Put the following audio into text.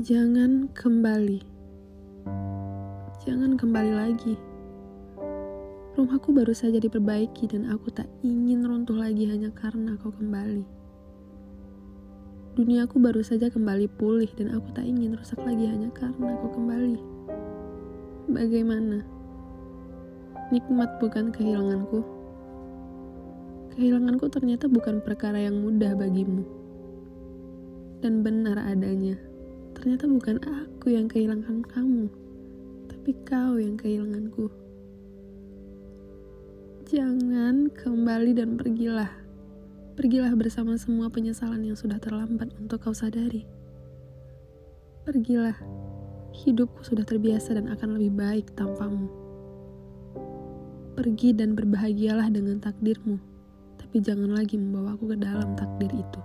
Jangan kembali. Jangan kembali lagi. Rumahku baru saja diperbaiki dan aku tak ingin runtuh lagi hanya karena kau kembali. Duniaku baru saja kembali pulih dan aku tak ingin rusak lagi hanya karena kau kembali. Bagaimana? Nikmat bukan kehilanganku. Kehilanganku ternyata bukan perkara yang mudah bagimu. Dan benar adanya ternyata bukan aku yang kehilangan kamu, tapi kau yang kehilanganku. Jangan kembali dan pergilah. Pergilah bersama semua penyesalan yang sudah terlambat untuk kau sadari. Pergilah. Hidupku sudah terbiasa dan akan lebih baik tanpamu. Pergi dan berbahagialah dengan takdirmu, tapi jangan lagi membawaku ke dalam takdir itu.